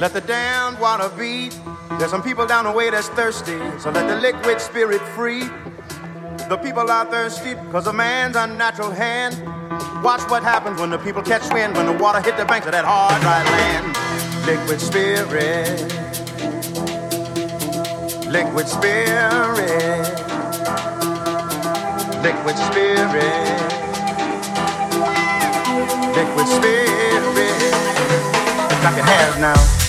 Let the damned water be. There's some people down the way that's thirsty, so let the liquid spirit free. The people are thirsty because of man's unnatural hand. Watch what happens when the people catch wind, when the water hit the banks of that hard, dry land. Liquid spirit. Liquid spirit. Liquid spirit. Liquid spirit. Clap your hands now.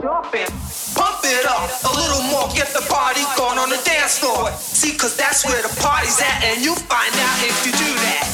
Drop it. Pump it up a little more, get the party going on the dance floor. See, cause that's where the party's at, and you'll find out if you do that.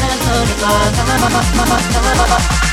Dance on the